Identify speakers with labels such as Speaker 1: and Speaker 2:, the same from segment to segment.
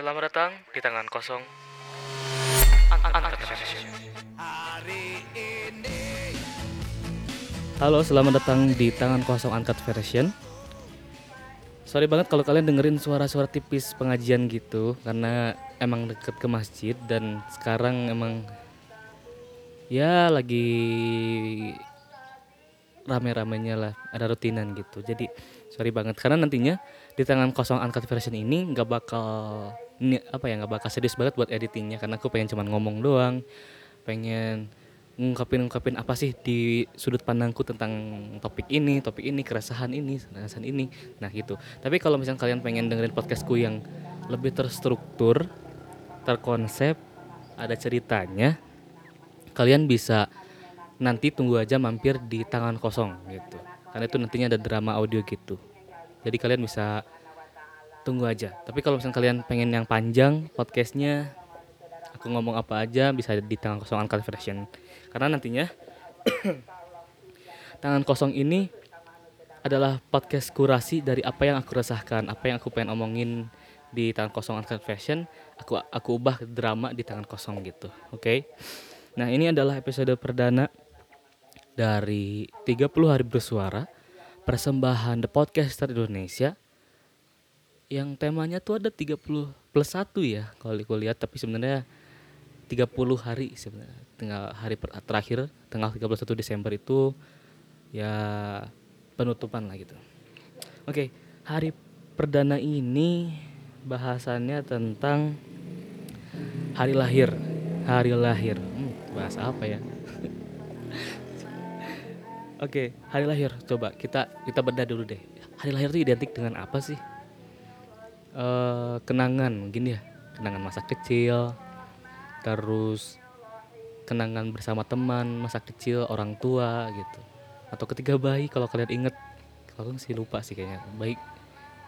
Speaker 1: Selamat datang di tangan kosong. Halo, selamat datang di tangan kosong Uncut Version. Sorry banget kalau kalian dengerin suara-suara tipis pengajian gitu karena emang deket ke masjid dan sekarang emang ya lagi rame-ramenya lah ada rutinan gitu jadi sorry banget karena nantinya di tangan kosong uncut version ini nggak bakal ini apa ya nggak bakal serius banget buat editingnya karena aku pengen cuman ngomong doang. Pengen ngungkapin ngungkapin apa sih di sudut pandangku tentang topik ini topik ini keresahan ini keresahan ini. Nah gitu. Tapi kalau misalnya kalian pengen dengerin podcastku yang lebih terstruktur terkonsep ada ceritanya kalian bisa nanti tunggu aja mampir di tangan kosong gitu. Karena itu nantinya ada drama audio gitu. Jadi kalian bisa tunggu aja. Tapi kalau misalnya kalian pengen yang panjang podcastnya aku ngomong apa aja bisa di tangan kosong uncut version karena nantinya tangan kosong ini adalah podcast kurasi dari apa yang aku rasakan apa yang aku pengen omongin di tangan kosong uncut version aku aku ubah drama di tangan kosong gitu oke? Nah ini adalah episode perdana dari 30 hari bersuara persembahan The Podcaster Indonesia yang temanya tuh ada 30 plus 1 ya kalau lihat tapi sebenarnya 30 hari sebenarnya tinggal hari per, terakhir tanggal 31 Desember itu ya penutupan lah gitu. Oke, hari perdana ini bahasannya tentang hari lahir. Hari lahir. Hmm, bahasa apa ya? Oke, hari lahir. Coba kita kita bedah dulu deh. Hari lahir itu identik dengan apa sih? Eh, kenangan mungkin ya. Kenangan masa kecil. Terus kenangan bersama teman, masa kecil, orang tua gitu. Atau ketika bayi kalau kalian inget. Kalau sih lupa sih kayaknya. Baik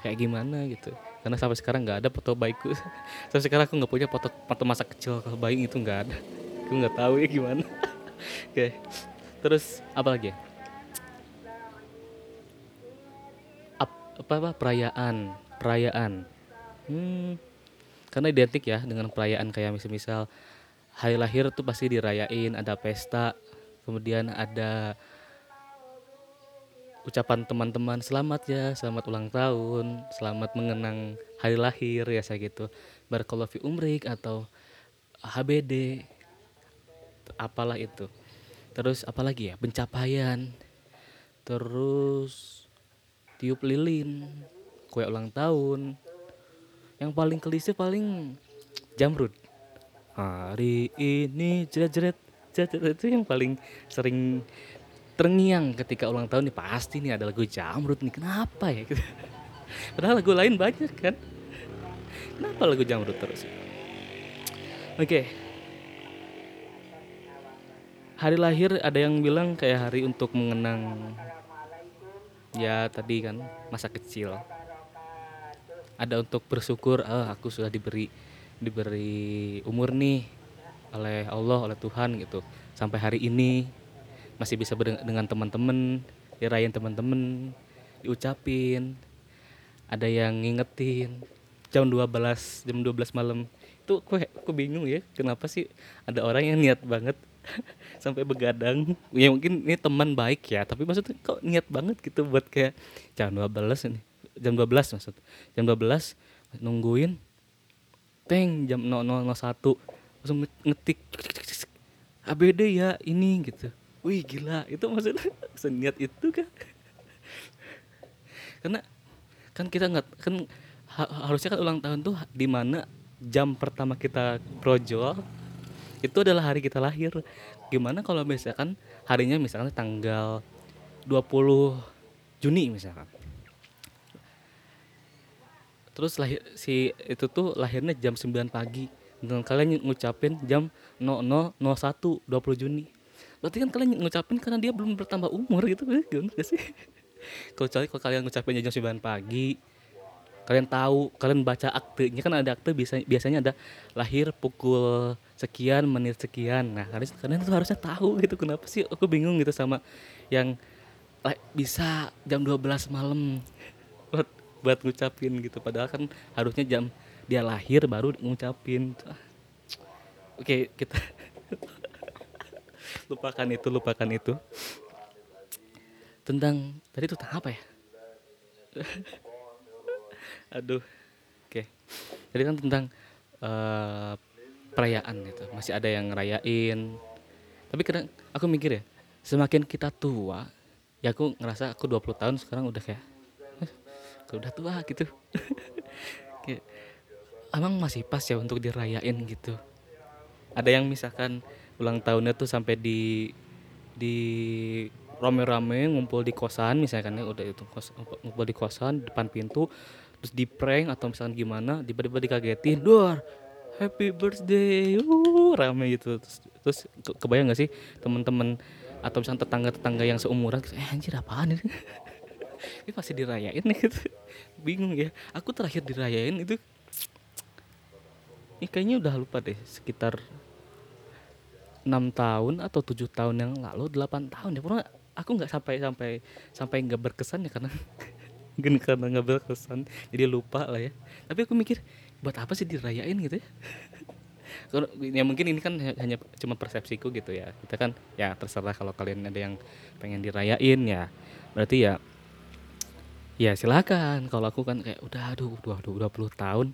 Speaker 1: kayak gimana gitu. Karena sampai sekarang nggak ada foto bayiku. sampai sekarang aku nggak punya foto foto masa kecil kalau bayi itu nggak ada. Aku nggak tahu ya gimana. Oke. Terus apa lagi ya? Ap- apa apa perayaan perayaan hmm, karena identik ya dengan perayaan kayak misal misal hari lahir tuh pasti dirayain ada pesta kemudian ada ucapan teman-teman selamat ya selamat ulang tahun selamat mengenang hari lahir ya saya gitu. Barakallahu umrik atau HBD apalah itu. Terus apalagi ya pencapaian. Terus tiup lilin kue ulang tahun yang paling klise paling jamrud hari ini jeret jeret itu yang paling sering terngiang ketika ulang tahun nih. Pasti nih ada lagu jamrud nih. Kenapa ya? Padahal lagu lain banyak kan? Kenapa lagu jamrud terus? Oke. Hari lahir ada yang bilang kayak hari untuk mengenang. Ya tadi kan masa kecil ada untuk bersyukur ah aku sudah diberi diberi umur nih oleh Allah oleh Tuhan gitu. Sampai hari ini masih bisa dengan teman-teman dirayain teman-teman diucapin ada yang ngingetin. Jam 12 jam 12 malam. Itu aku aku bingung ya kenapa sih ada orang yang niat banget sampai begadang. Ya mungkin ini teman baik ya tapi maksudnya kok niat banget gitu buat kayak jam 12 ini jam 12 maksud. Jam 12 nungguin teng jam 0001 langsung nge- ngetik ABD ya ini gitu. Wih gila itu maksudnya seniat itu kan karena kan kita nggak kan ha- harusnya kan ulang tahun tuh di mana jam pertama kita projol itu adalah hari kita lahir. Gimana kalau misalkan harinya misalkan tanggal 20 Juni misalkan terus lahir si itu tuh lahirnya jam 9 pagi. Dan kalian ngucapin jam 0001 20 Juni. Berarti kan kalian ngucapin karena dia belum bertambah umur gitu. Gimana gak sih? Kalau kalau kalian ngucapin jam 9 pagi kalian tahu kalian baca aktenya. Kan ada akte biasanya biasanya ada lahir pukul sekian menit sekian. Nah kalian kalian tuh harusnya tahu gitu kenapa sih? Aku bingung gitu sama yang bisa jam 12 malam buat ngucapin gitu. Padahal kan harusnya jam dia lahir baru ngucapin. Oke kita lupakan itu lupakan itu. Tentang tadi itu tentang apa ya? Aduh oke. Jadi kan tentang uh, perayaan gitu. Masih ada yang ngerayain. Tapi kadang aku mikir ya semakin kita tua ya aku ngerasa aku 20 tahun sekarang udah kayak udah tua gitu. Kayak, emang masih pas ya untuk dirayain gitu. Ada yang misalkan ulang tahunnya tuh sampai di di rame-rame ngumpul di kosan misalkan ya udah itu kos, ngumpul di kosan depan pintu terus di prank atau misalkan gimana tiba-tiba dikagetin luar happy birthday. Uh rame gitu. Terus, terus kebayang gak sih teman-teman atau misalnya tetangga-tetangga yang seumuran eh anjir apaan ini ini pasti dirayain gitu. Bingung ya. Aku terakhir dirayain itu ini kayaknya udah lupa deh sekitar enam tahun atau tujuh tahun yang lalu delapan tahun ya. Pernah aku nggak sampai sampai sampai nggak berkesan ya karena mungkin karena nggak berkesan jadi lupa lah ya. Tapi aku mikir buat apa sih dirayain gitu ya? Ya mungkin ini kan hanya cuma persepsiku gitu ya. Kita kan ya terserah kalau kalian ada yang pengen dirayain ya. Berarti ya ya silakan. Kalau aku kan kayak udah aduh dua dua puluh tahun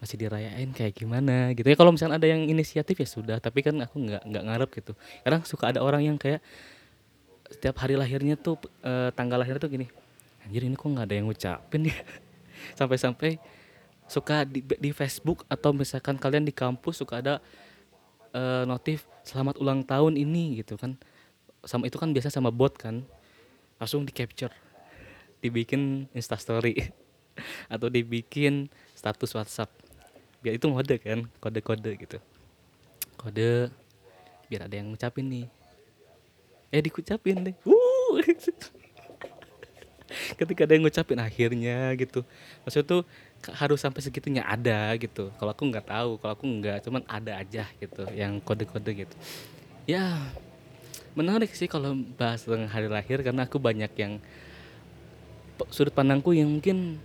Speaker 1: masih dirayain kayak gimana? Gitu ya. Kalau misalnya ada yang inisiatif ya sudah. Tapi kan aku nggak nggak ngarep gitu. Kadang suka ada orang yang kayak setiap hari lahirnya tuh e, tanggal lahir tuh gini anjir ini kok nggak ada yang ngucapin ya? Sampai-sampai suka di, di Facebook atau misalkan kalian di kampus suka ada e, notif selamat ulang tahun ini gitu kan. Sama itu kan biasa sama bot kan. Langsung di capture dibikin instastory atau dibikin status WhatsApp. Biar itu mode kan kode-kode gitu. Kode biar ada yang ngucapin nih. Eh dikucapin deh. Uh ketika ada yang ngucapin akhirnya gitu. Maksud tuh harus sampai segitunya ada gitu. Kalau aku nggak tahu kalau aku nggak cuman ada aja gitu yang kode-kode gitu. Ya menarik sih kalau bahas tentang hari lahir karena aku banyak yang sudut pandangku yang mungkin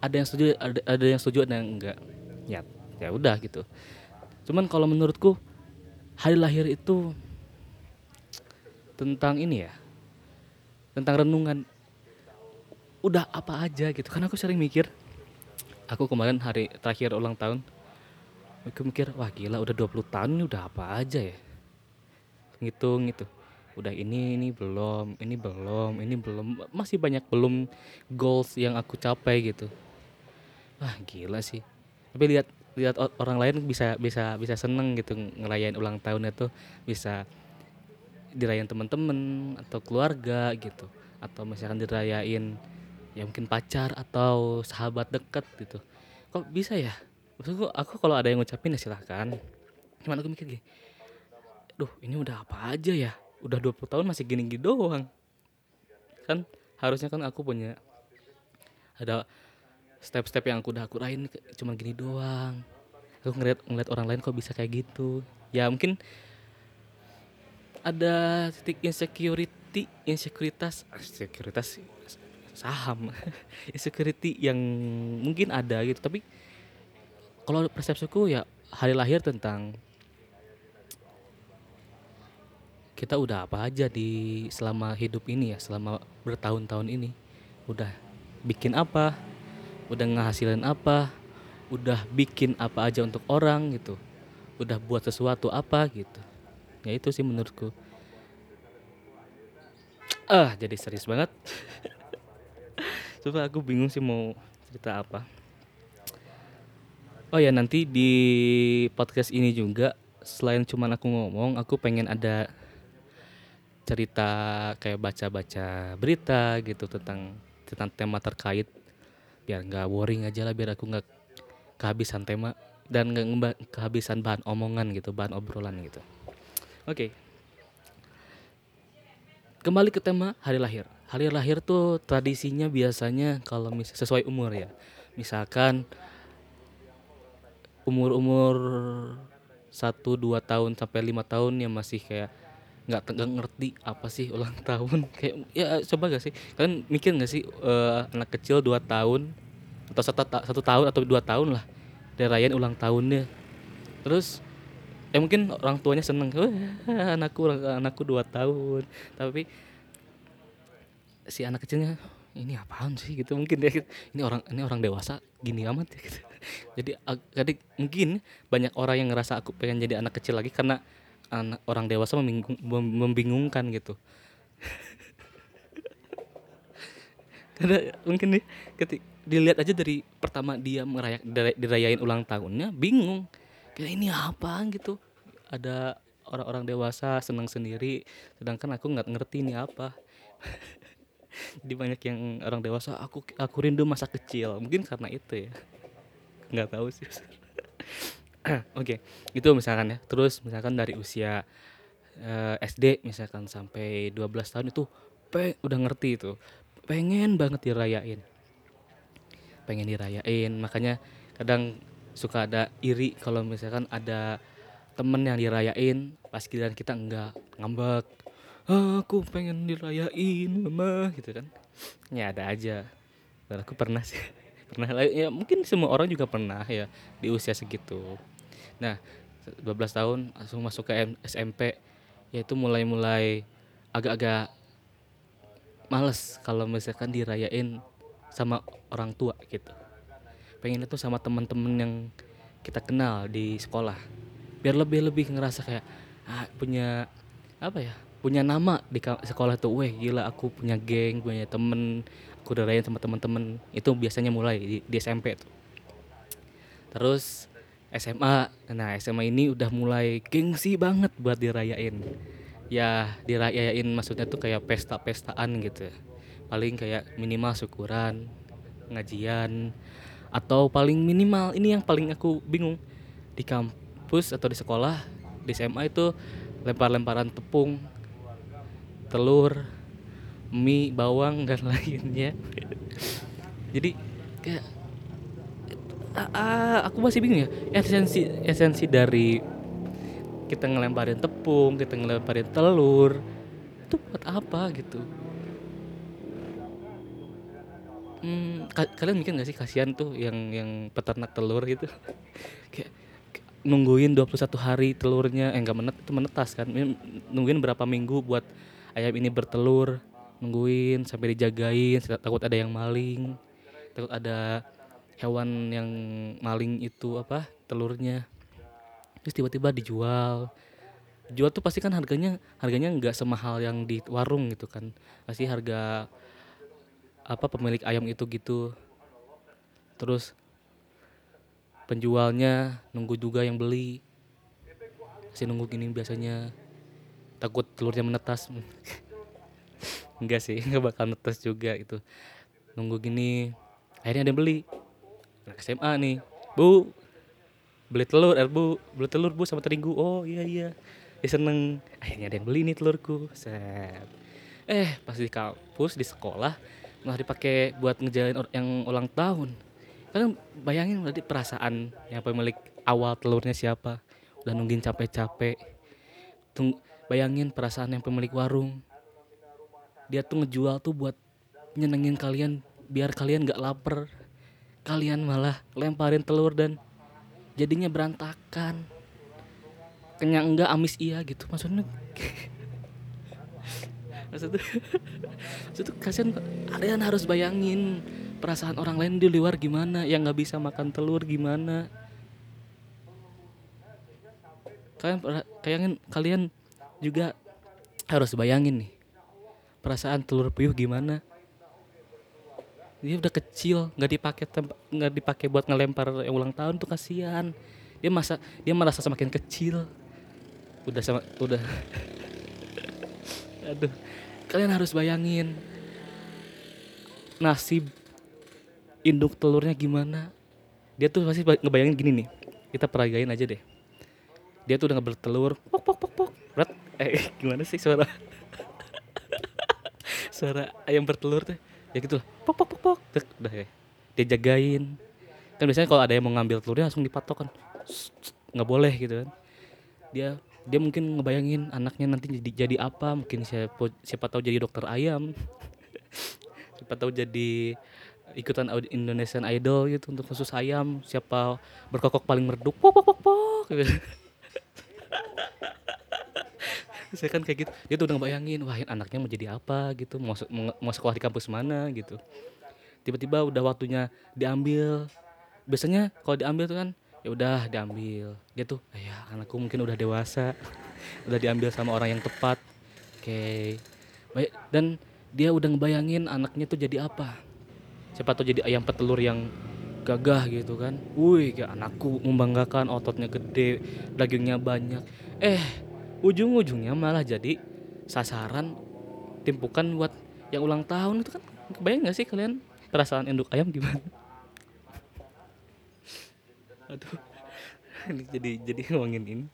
Speaker 1: ada yang setuju ada, ada yang setuju ada yang enggak. Ya ya udah gitu. Cuman kalau menurutku hari lahir itu tentang ini ya tentang renungan. Udah apa aja gitu karena aku sering mikir aku kemarin hari terakhir ulang tahun aku mikir wah gila udah 20 tahun ini udah apa aja ya? Ngitung gitu udah ini ini belum ini belum ini belum. Masih banyak belum goals yang aku capai gitu. Wah gila sih. Tapi lihat lihat orang lain bisa bisa bisa seneng gitu ngerayain ulang tahun itu bisa dirayain teman-teman atau keluarga gitu. Atau misalkan dirayain ya mungkin pacar atau sahabat dekat gitu. Kok bisa ya? Maksudku aku kalau ada yang ngucapin ya silahkan. Cuman aku mikir gini duh ini udah apa aja ya udah 20 tahun masih gini-gini doang. Kan harusnya kan aku punya ada step-step yang aku udah aku rain cuma gini doang. Aku ngeliat ngeliat orang lain kok bisa kayak gitu. Ya mungkin ada titik insecurity insekuritas insekuritas saham. Insecurity yang mungkin ada gitu. Tapi kalau persepsiku ya hari lahir tentang kita udah apa aja di selama hidup ini ya selama bertahun-tahun ini. Udah bikin apa udah ngehasilin apa udah bikin apa aja untuk orang gitu. Udah buat sesuatu apa gitu. Ya itu sih menurutku. Ah jadi serius banget. Coba aku bingung sih mau cerita apa. Oh ya nanti di podcast ini juga selain cuman aku ngomong aku pengen ada cerita kayak baca-baca berita gitu tentang tentang tema terkait. Biar nggak boring aja lah biar aku nggak kehabisan tema dan nggak kehabisan bahan omongan gitu bahan obrolan gitu. Oke. Okay. kembali ke tema hari lahir. Hari lahir tuh tradisinya biasanya kalau mis sesuai umur ya. Misalkan umur-umur satu dua tahun sampai lima tahun yang masih kayak nggak nggak ngerti apa sih ulang tahun. Kayak ya coba gak sih? Kalian mikir gak sih uh, anak kecil dua tahun atau satu, satu tahun atau dua tahun lah dirayain ulang tahunnya. Terus ya mungkin orang tuanya seneng. Wah, anakku anakku dua tahun. Tapi si anak kecilnya ini apaan sih? Gitu mungkin dia ini orang ini orang dewasa gini amat. Gitu jadi jadi mungkin banyak orang yang ngerasa aku pengen jadi anak kecil lagi karena anak orang dewasa membingung, membingungkan gitu. Karena mungkin nih ketik dilihat aja dari pertama dia merayak dirayain ulang tahunnya bingung. Kayak ini apa gitu? Ada orang-orang dewasa senang sendiri sedangkan aku nggak ngerti ini apa. Jadi banyak yang orang dewasa aku aku rindu masa kecil. Mungkin karena itu ya. Nggak tahu sih oke itu misalkan ya. Terus misalkan dari usia uh, eh, SD misalkan sampai 12 tahun itu pe udah ngerti itu. Pengen banget dirayain. Pengen dirayain. Makanya kadang suka ada iri kalau misalkan ada temen yang dirayain pas giliran kita enggak ngambek. Ah, aku pengen dirayain mama gitu kan. Ya ada aja. Dan aku pernah sih. Pernah. Ya mungkin semua orang juga pernah ya di usia segitu nah 12 tahun langsung masuk ke SMP yaitu mulai-mulai agak-agak males kalau misalkan dirayain sama orang tua gitu. Pengen itu sama teman-teman yang kita kenal di sekolah. Biar lebih lebih ngerasa kayak ah, punya apa ya punya nama di sekolah tuh weh gila aku punya geng punya temen aku udah sama temen-temen itu biasanya mulai di, di SMP tuh. Terus SMA nah SMA ini udah mulai gengsi banget buat dirayain. Ya dirayain maksudnya tuh kayak pesta-pestaan gitu. Paling kayak minimal syukuran ngajian atau paling minimal ini yang paling aku bingung. Di kampus atau di sekolah di SMA itu lempar-lemparan tepung telur mie bawang dan lainnya. Jadi kayak ah, aku masih bingung ya. Esensi esensi dari kita ngelemparin tepung kita ngelemparin telur itu buat apa gitu? Hmm, ka kalian mikir gak sih kasihan tuh yang yang peternak telur gitu? Kayak nungguin 21 hari telurnya eh enggak menet itu menetas kan? Nungguin berapa minggu buat ayam ini bertelur nungguin sampai dijagain takut ada yang maling takut ada hewan yang maling itu apa telurnya. Terus tiba-tiba dijual. Jual tuh pasti kan harganya harganya nggak semahal yang di warung gitu kan. Pasti harga apa pemilik ayam itu gitu. Terus penjualnya nunggu juga yang beli. Masih nunggu gini biasanya. Takut telurnya menetas. Enggak sih enggak bakal netes juga itu nunggu gini akhirnya ada yang beli anak SMA nih. Bu beli telur er bu. Beli telur bu sama terigu. Oh iya iya. Dia seneng. Akhirnya ada yang beli nih telurku. Set. Eh pas di kampus di sekolah malah dipakai buat ngejalin yang ulang tahun. Kan bayangin berarti perasaan yang pemilik awal telurnya siapa? Udah nungguin capek-capek. Tung bayangin perasaan yang pemilik warung. Dia tuh ngejual tuh buat nyenengin kalian biar kalian gak lapar kalian malah lemparin telur dan jadinya berantakan. Kenyang enggak amis iya gitu. Maksudnya maksudnya maksudnya kasihan kalian harus bayangin perasaan orang lain di luar gimana. Yang nggak bisa makan telur gimana. Kalian kalian kalian juga harus bayangin nih perasaan telur puyuh gimana dia udah kecil nggak dipakai nggak dipakai buat ngelempar ulang tahun tuh kasihan. Dia masa dia merasa semakin kecil. Udah sama udah. Aduh kalian harus bayangin. Nasib induk telurnya gimana? Dia tuh pasti ngebayangin gini nih. Kita peragain aja deh. Dia tuh udah bertelur pok pok pok pok. Berat. Eh gimana sih suara? Suara ayam bertelur tuh ya gitu lah pok pok pok. Pok udah ya. Dia jagain. Kan biasanya kalau ada yang mau ngambil telurnya langsung dipatok kan. Nggak boleh gitu kan. Dia dia mungkin ngebayangin anaknya nanti jadi jadi apa mungkin siapa siapa tahu jadi dokter ayam. Siapa tahu jadi ikutan Indonesian Idol gitu untuk khusus ayam. Siapa berkokok paling meredup pok pok pok pok gitu. saya kan kayak gitu. Dia tuh udah ngebayangin wah anaknya mau jadi apa gitu? Mau, mau, sekolah di kampus mana? gitu. Tiba-tiba udah waktunya diambil. Biasanya kalau diambil tuh kan ya udah diambil. Dia tuh ya anakku mungkin udah dewasa. Udah diambil sama orang yang tepat. Oke. Baik dan dia udah ngebayangin anaknya tuh jadi apa. Siapa tuh jadi ayam petelur yang gagah gitu kan. Wih kayak anakku membanggakan ototnya gede dagingnya banyak. Eh ujung-ujungnya malah jadi sasaran timpukan buat yang ulang tahun itu kan kebayang gak sih kalian perasaan induk ayam gimana? Aduh ini jadi jadi ngomongin ini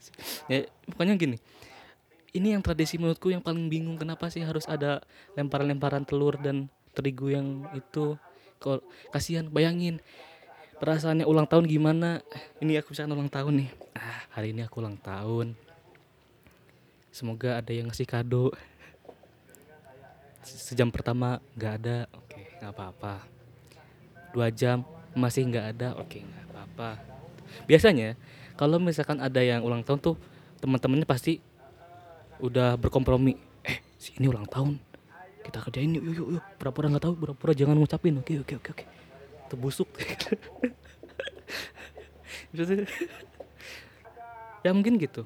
Speaker 1: ya pokoknya gini ini yang tradisi menurutku yang paling bingung kenapa sih harus ada lemparan-lemparan telur dan terigu yang itu. Kasihan bayangin perasaannya ulang tahun gimana? Ini aku misalkan ulang tahun nih. Ah hari ini aku ulang tahun semoga ada yang ngasih kado. Se- sejam pertama nggak ada oke nggak apa-apa. Dua jam masih nggak ada oke nggak apa-apa. Biasanya kalau misalkan ada yang ulang tahun tuh teman-temannya pasti udah berkompromi. Eh si ini ulang tahun. Kita kerjain yuk yuk yuk, pura-pura nggak tahu pura-pura jangan ngucapin. Oke oke oke oke. Terbusuk. Ya mungkin gitu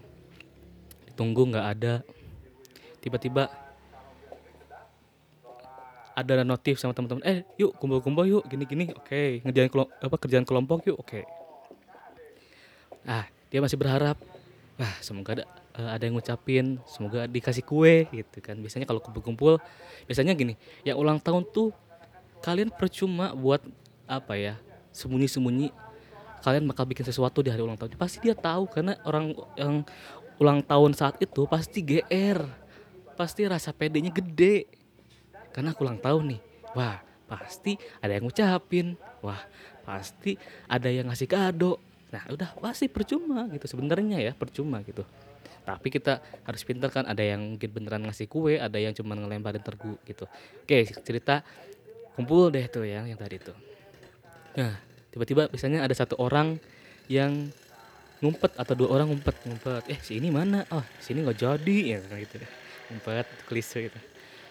Speaker 1: ditunggu nggak ada. Tiba-tiba ada notif sama teman-teman eh yuk kumpul-kumpul yuk gini-gini oke ngerjain kelom- apa kerjaan kelompok yuk oke. Ah dia masih berharap wah semoga ada eh, ada yang ngucapin semoga dikasih kue gitu kan. Biasanya kalau kumpul-kumpul biasanya gini yang ulang tahun tuh kalian percuma buat apa ya sembunyi-sembunyi. Kalian bakal bikin sesuatu di hari ulang tahun. Pasti dia tahu karena orang yang ulang tahun saat itu pasti GR pasti rasa pedenya gede. Karena aku ulang tahun nih wah pasti ada yang ngucapin wah pasti ada yang ngasih kado. Nah udah pasti percuma gitu sebenarnya ya percuma gitu. Tapi kita harus pintar kan ada yang mungkin beneran ngasih kue ada yang cuma ngelemparin tergu gitu. Oke cerita kumpul deh tuh yang yang tadi tuh. Nah tiba-tiba biasanya ada satu orang yang ngumpet atau dua orang ngumpet ngumpet. Eh si ini mana? Oh sini nggak jadi. Ya gitu. Ngumpet klise gitu.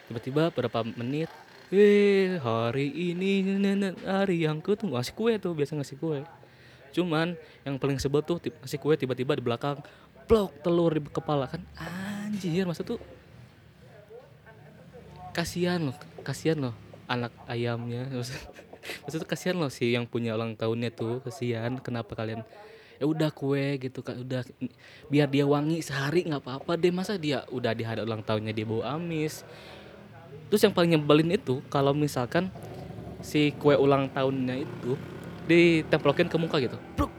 Speaker 1: Tiba-tiba beberapa menit eh hari ini hari yang ku tuh ngasih kue tuh biasa ngasih kue. Cuman yang paling sebel tuh ngasih kue tiba-tiba di belakang plok telur di kepala. Kan anjir masa tuh kasihan loh kasihan loh anak ayamnya. Maksud maksud tuh kasihan loh si yang punya ulang tahunnya tuh kasihan. Kenapa kalian ya udah kue gitu kan udah biar dia wangi sehari nggak apa-apa deh masa dia udah di hari ulang tahunnya dia bau amis. Terus yang paling nyebelin itu kalau misalkan si kue ulang tahunnya itu ditemplokin ke muka gitu. Pluk.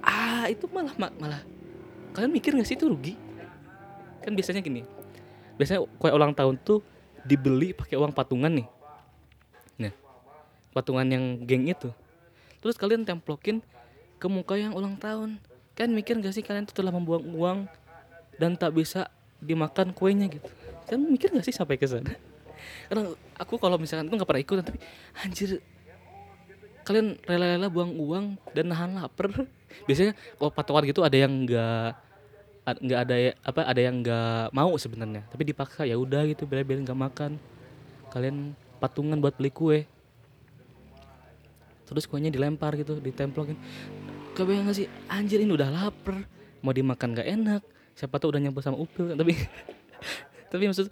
Speaker 1: ah itu malah ma- malah. Kalian mikir nggak sih itu rugi? Kan biasanya gini biasanya kue ulang tahun tuh dibeli pakai uang patungan nih. Nah patungan yang geng itu terus kalian templokin ke muka yang ulang tahun. Kan mikir gak sih kalian tuh telah membuang uang dan tak bisa dimakan kuenya gitu. Kan mikir gak sih sampai ke sana? Karena aku kalau misalkan itu nggak pernah ikutan tapi anjir kalian rela-rela buang uang dan nahan lapar. Biasanya kalau patokan gitu ada yang nggak nggak ada ya- apa ada yang nggak mau sebenarnya. Tapi dipaksa ya udah gitu biar biar nggak makan. Kalian patungan buat beli kue. Terus kuenya dilempar gitu ditemplokin kebayang gak sih? Anjir ini udah lapar. Mau dimakan gak enak. Siapa tahu udah nyambut sama upil. Tapi tapi maksud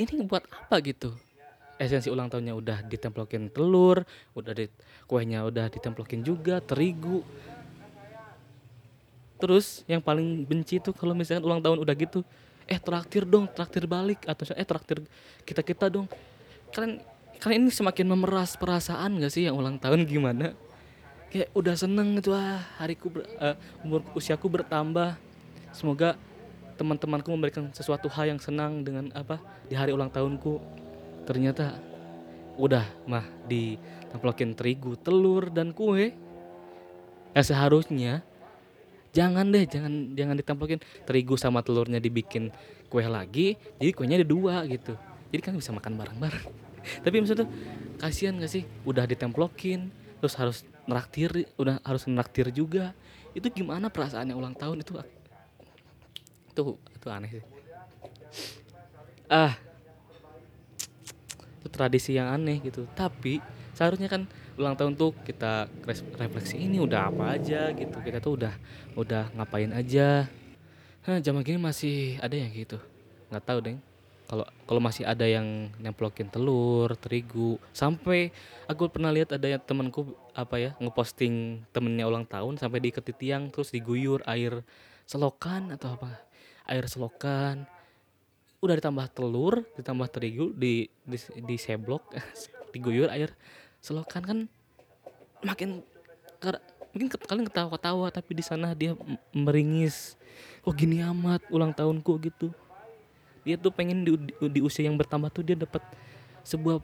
Speaker 1: ini buat apa gitu? Esensi ulang tahunnya udah ditemplokin telur udah di kuenya udah ditemplokin juga terigu. Terus yang paling benci tuh kalau misalkan ulang tahun udah gitu eh traktir dong traktir balik. Atau eh traktir kita kita dong. Kalian kalian ini semakin memeras perasaan gak sih yang ulang tahun gimana kayak udah seneng gitu ah hariku ber, eh, umur usiaku bertambah. Semoga teman-temanku memberikan sesuatu hal yang senang dengan apa di hari ulang tahunku. Ternyata udah mah ditemplokin terigu telur dan kue. Ya seharusnya jangan deh jangan jangan ditemplokin terigu sama telurnya dibikin kue lagi jadi kuenya ada dua gitu. Jadi kan bisa makan bareng-bareng. Tapi maksudnya kasihan gak sih? Udah ditemplokin terus harus neraktir udah harus neraktir juga. Itu gimana perasaannya ulang tahun itu? Itu itu aneh sih. Ah. Itu tradisi yang aneh gitu. Tapi seharusnya kan ulang tahun tuh kita refleksi ini udah apa aja gitu. Kita tuh udah udah ngapain aja. Hah, zaman gini masih ada yang gitu? Nggak tahu deh kalau kalau masih ada yang nemplokin telur terigu sampai aku pernah lihat ada yang temanku apa ya ngeposting temennya ulang tahun sampai diikat di tiang terus diguyur air selokan atau apa air selokan. Udah ditambah telur ditambah terigu di di, di seblok diguyur air selokan kan makin mungkin kalian ketawa-ketawa tapi di sana dia meringis. Kok gini amat ulang tahunku gitu dia tuh pengen di, di, usia yang bertambah tuh dia dapat sebuah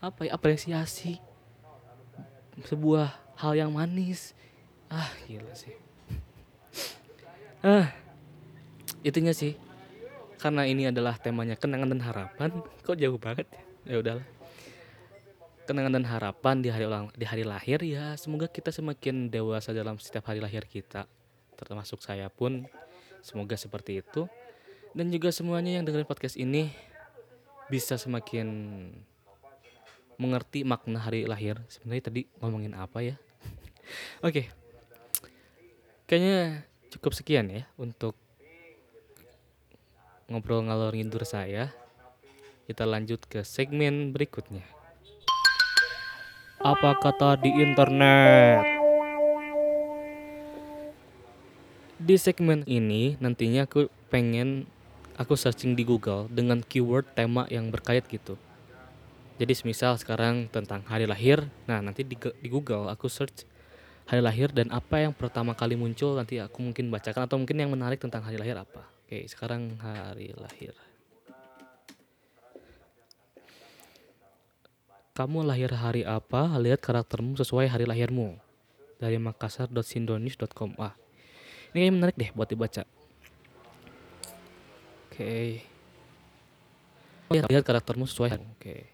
Speaker 1: apa ya apresiasi. Sebuah hal yang manis. Ah gila sih. Ah itunya sih. Karena ini adalah temanya kenangan dan harapan. Kok jauh banget ya? Ya udahlah. Kenangan dan harapan di hari ulang di hari lahir ya. Semoga kita semakin dewasa dalam setiap hari lahir kita. Termasuk saya pun. Semoga seperti itu dan juga semuanya yang dengerin podcast ini bisa semakin mengerti makna hari lahir. Sebenarnya tadi ngomongin apa ya? Oke. Okay. Kayaknya cukup sekian ya untuk ngobrol ngalor ngidur saya. Kita lanjut ke segmen berikutnya. Apa kata di internet? Di segmen ini nantinya aku pengen aku searching di Google dengan keyword tema yang berkait gitu. Jadi semisal sekarang tentang hari lahir, nah nanti di, di Google aku search hari lahir dan apa yang pertama kali muncul nanti aku mungkin bacakan atau mungkin yang menarik tentang hari lahir apa. Oke, sekarang hari lahir. Kamu lahir hari apa? Lihat karaktermu sesuai hari lahirmu. Dari makassar.sindonews.com. Ah, ini menarik deh buat dibaca. Oke. Lihat, lihat karaktermu sesuai. Oke.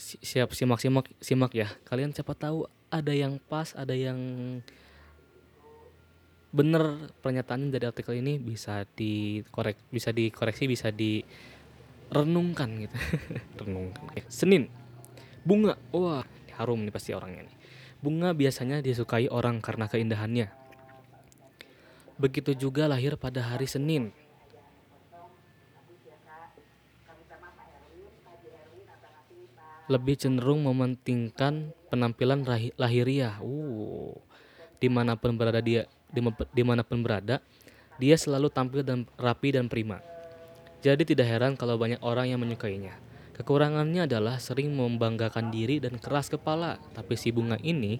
Speaker 1: Siap simak simak simak ya. Kalian siapa tahu ada yang pas, ada yang bener pernyataannya dari artikel ini bisa dikorek bisa dikoreksi bisa direnungkan gitu renungkan Oke. Senin bunga wah harum nih pasti orangnya nih bunga biasanya disukai orang karena keindahannya begitu juga lahir pada hari Senin lebih cenderung mementingkan penampilan lahiriah. Uh, di mana pun berada dia, di mana pun berada, dia selalu tampil dan rapi dan prima. Jadi tidak heran kalau banyak orang yang menyukainya. Kekurangannya adalah sering membanggakan diri dan keras kepala, tapi si bunga ini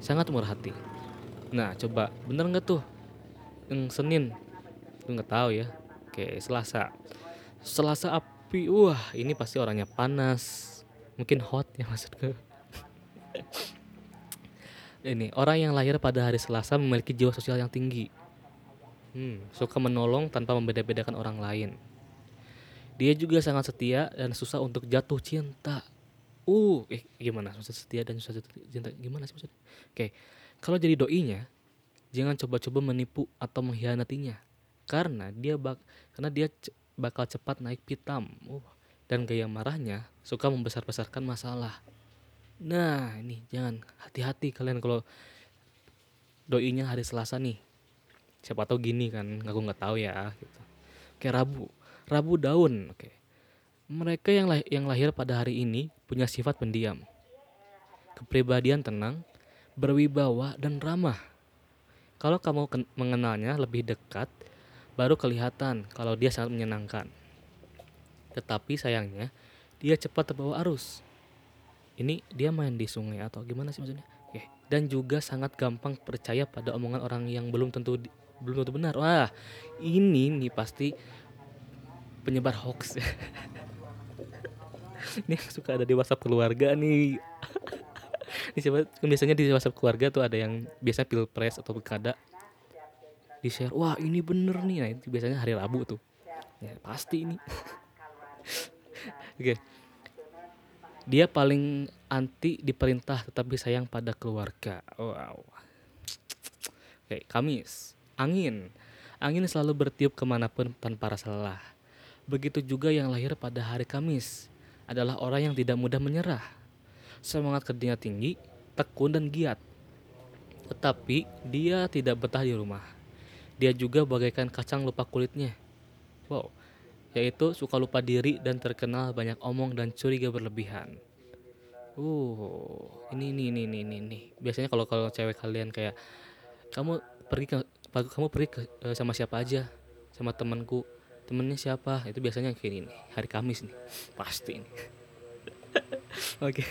Speaker 1: sangat murah hati. Nah, coba bener nggak tuh? Yang Senin, lu nggak tahu ya. Oke, Selasa. Selasa api, wah ini pasti orangnya panas, mungkin hot ya maksudku. Ini orang yang lahir pada hari Selasa memiliki jiwa sosial yang tinggi. Hmm, suka menolong tanpa membeda-bedakan orang lain. Dia juga sangat setia dan susah untuk jatuh cinta. Uh eh gimana? Susah setia dan susah jatuh cinta. Gimana sih maksudnya? Oke kalau jadi doinya jangan coba-coba menipu atau mengkhianatinya. Karena dia bak karena dia bakal cepat naik pitam. Uh dan gaya marahnya suka membesar-besarkan masalah. Nah, ini jangan hati-hati kalian kalau doinya hari Selasa nih. Siapa tahu gini kan, aku nggak tahu ya gitu. Kayak Rabu, Rabu daun, oke. Mereka yang lah, yang lahir pada hari ini punya sifat pendiam. Kepribadian tenang, berwibawa dan ramah. Kalau kamu mengenalnya lebih dekat, baru kelihatan kalau dia sangat menyenangkan. Tetapi sayangnya dia cepat terbawa arus. Ini dia main di sungai atau gimana sih maksudnya? Oke. Dan juga sangat gampang percaya pada omongan orang yang belum tentu belum tentu benar. Wah, ini nih pasti penyebar hoax. ini suka ada di WhatsApp keluarga nih. ini siapa biasanya di WhatsApp keluarga tuh ada yang biasa pilpres atau pilkada di share wah ini bener nih nah biasanya hari Rabu tuh ya pasti ini Oke. Dia paling anti diperintah tetapi sayang pada keluarga. Wow. Oke, Kamis. Angin. Angin selalu bertiup ke mana pun tanpa rasa lelah. Begitu juga yang lahir pada hari Kamis adalah orang yang tidak mudah menyerah. Semangat kerjanya tinggi, tekun dan giat. Tetapi dia tidak betah di rumah. Dia juga bagaikan kacang lupa kulitnya. Wow, yaitu suka lupa diri dan terkenal banyak omong dan curiga berlebihan. Uh, ini ini ini ini ini. ini. Biasanya kalau kalau cewek kalian kayak kamu pergi ke kamu pergi ke, eh, sama siapa aja? Sama temanku. Temennya siapa? Itu biasanya kayak ini hari Kamis nih. Pasti ini. Oke.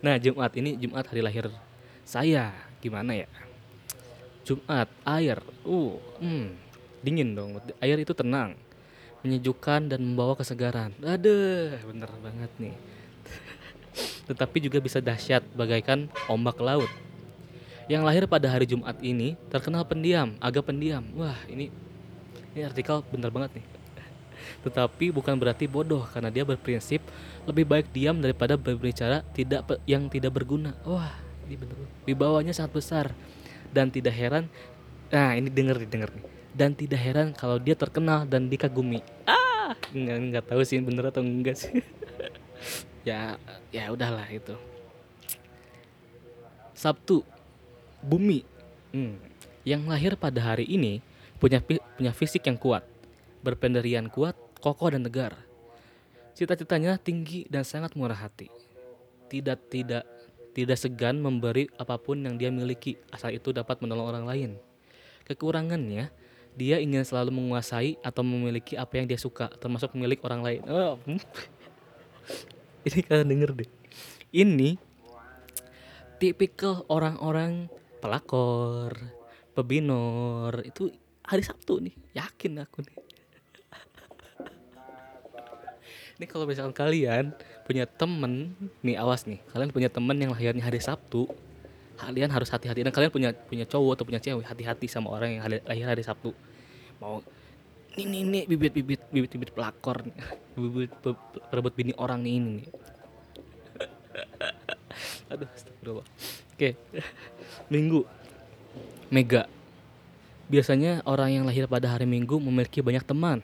Speaker 1: Nah, Jumat ini Jumat hari lahir saya. Gimana ya? Jumat, air. Uh, hmm, dingin dong. Air itu tenang, menyejukkan dan membawa kesegaran. Aduh, bener banget nih. Tetapi juga bisa dahsyat bagaikan ombak laut. Yang lahir pada hari Jumat ini terkenal pendiam, agak pendiam. Wah, ini ini artikel bener banget nih. Tetapi bukan berarti bodoh karena dia berprinsip lebih baik diam daripada berbicara tidak yang tidak berguna. Wah, ini bener. Wibawanya sangat besar dan tidak heran nah ini denger denger nih dan tidak heran kalau dia terkenal dan dikagumi. Ah nggak nggak tahu sih bener atau enggak sih. Ya ya udahlah itu. Sabtu bumi. Hmm. yang lahir pada hari ini punya punya fisik yang kuat berpendirian kuat kokoh dan tegar. Cita-citanya tinggi dan sangat murah hati. Tidak tidak tidak segan memberi apa pun yang dia miliki asal itu dapat menolong orang lain. Kekurangannya, dia ingin selalu menguasai atau memiliki apa yang dia suka, termasuk milik orang lain. Oh, hmm. ini kalian denger deh. Ini tipikal orang-orang pelakor, pebinor itu hari Sabtu nih, yakin aku nih. ini kalau misalkan kalian punya temen nih awas nih kalian punya temen yang lahirnya hari Sabtu kalian harus hati-hati. Dan kalian punya punya cowok atau punya cewek hati-hati sama orang yang lahir hari Sabtu. Mau ini nih bibit bibit bibit bibit pelakor bibit perebut bini orang nih ini. Aduh astagfirullah. Oke. Minggu. Mega. Biasanya orang yang lahir pada hari minggu memiliki banyak teman.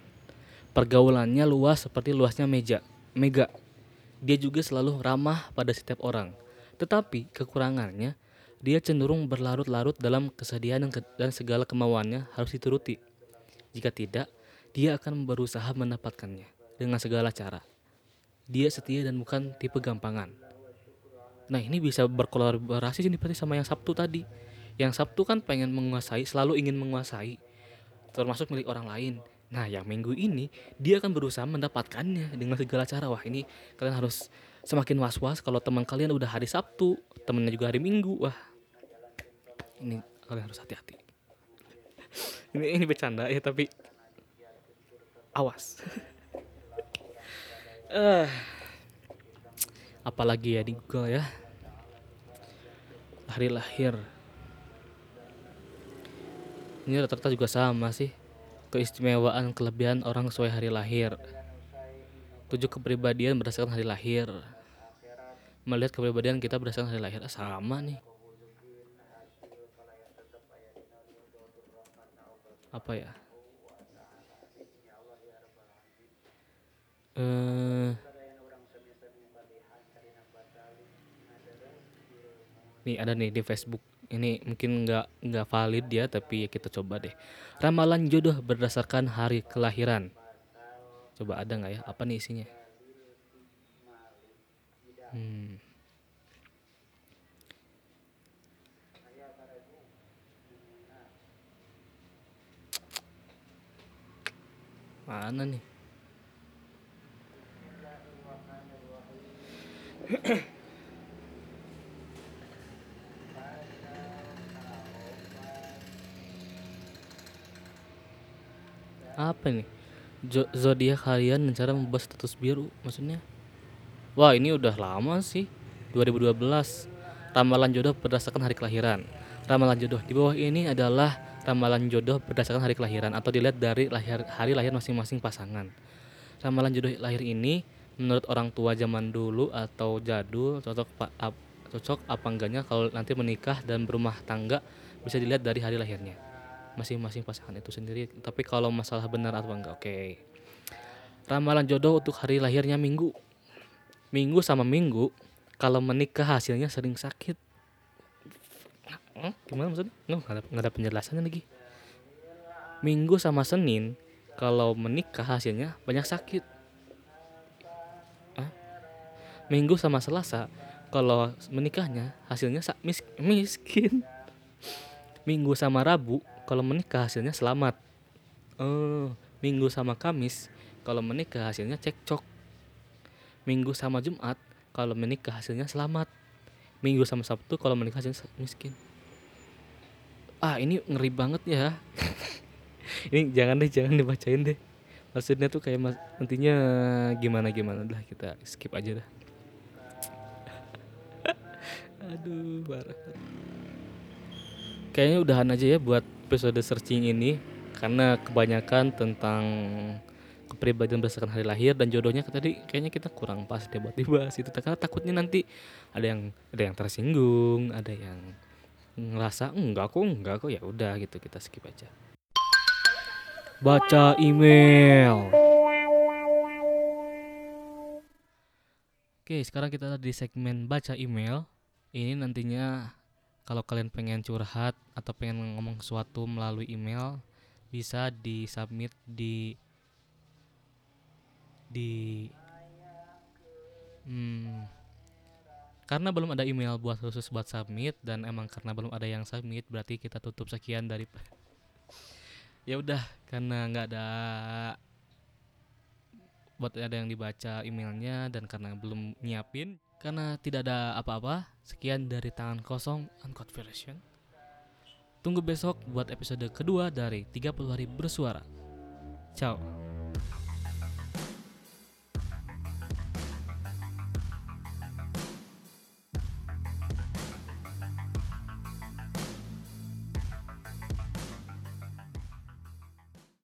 Speaker 1: Pergaulannya luas seperti luasnya meja. Mega. Dia juga selalu ramah pada setiap orang. Tetapi kekurangannya, dia cenderung berlarut-larut dalam kesedihan dan, ke dan segala kemauannya harus dituruti. Jika tidak, dia akan berusaha mendapatkannya dengan segala cara. Dia setia dan bukan tipe gampangan. Nah ini bisa berkolaborasi sih seperti sama yang Sabtu tadi. Yang Sabtu kan pengen menguasai, selalu ingin menguasai, termasuk milik orang lain. Nah, yang minggu ini dia akan berusaha mendapatkannya dengan segala cara. Wah, ini kalian harus semakin was-was kalau teman kalian udah hari Sabtu, temennya juga hari Minggu. Wah, ini kalian harus hati-hati. ini ini bercanda ya, tapi awas. uh, apalagi ya di Google ya. Hari lahir. Ini rata-rata juga sama sih keistimewaan kelebihan orang sesuai hari lahir tujuh kepribadian berdasarkan hari lahir melihat kepribadian kita berdasarkan hari lahir ah, sama nih. Apa ya? Eh nih ada nih di Facebook. Ini mungkin nggak nggak valid ya tapi kita coba deh. Ramalan jodoh berdasarkan hari kelahiran. Coba ada nggak ya? Apa nih isinya? Hmm. Mana nih? Apa nih? Zodiak kalian rencana membuat status biru maksudnya? Wah ini udah lama sih. 2012 ramalan jodoh berdasarkan hari kelahiran. Ramalan jodoh di bawah ini adalah ramalan jodoh berdasarkan hari kelahiran atau dilihat dari lahir hari lahir masing-masing pasangan. Ramalan jodoh lahir ini menurut orang tua zaman dulu atau jadul cocok pak cocok apa enggaknya kalau nanti menikah dan berumah tangga bisa dilihat dari hari lahirnya masing-masing pasangan itu sendiri. Tapi kalau masalah benar atau enggak oke. Okay. ramalan jodoh untuk hari lahirnya minggu. Minggu sama minggu kalau menikah hasilnya sering sakit gimana maksudnya? Nggak ada, nggak ada penjelasannya lagi. Minggu sama senin kalau menikah hasilnya banyak sakit. Hah? minggu sama selasa kalau menikahnya hasilnya mis miskin. Minggu sama rabu kalau menikah hasilnya selamat. Oh, minggu sama kamis kalau menikah hasilnya cekcok. Minggu sama jumat kalau menikah hasilnya selamat minggu sama sabtu kalau menikah hasilnya miskin. Ah ini ngeri banget ya. Ini jangan deh jangan dibacain deh. Maksudnya tuh kayak mas, nantinya gimana gimana lah kita skip aja dah. Aduh parah. Kayaknya udahan aja ya buat episode searching ini karena kebanyakan tentang kepribadian berdasarkan hari lahir dan jodohnya tadi kayaknya kita kurang pas deh buat dibahas itu karena takutnya nanti ada yang ada yang tersinggung ada yang ngerasa enggak kok enggak kok ya udah gitu kita skip aja baca email. Oke, sekarang kita di segmen baca email. Ini nantinya kalau kalian pengen curhat atau pengen ngomong sesuatu melalui email bisa di submit di di hmm, karena belum ada email buat khusus buat submit dan emang karena belum ada yang submit berarti kita tutup sekian dari ya udah karena nggak ada buat ada yang dibaca emailnya dan karena belum nyiapin karena tidak ada apa-apa sekian dari tangan kosong uncut version. Tunggu besok buat episode kedua dari 30 hari bersuara. Ciao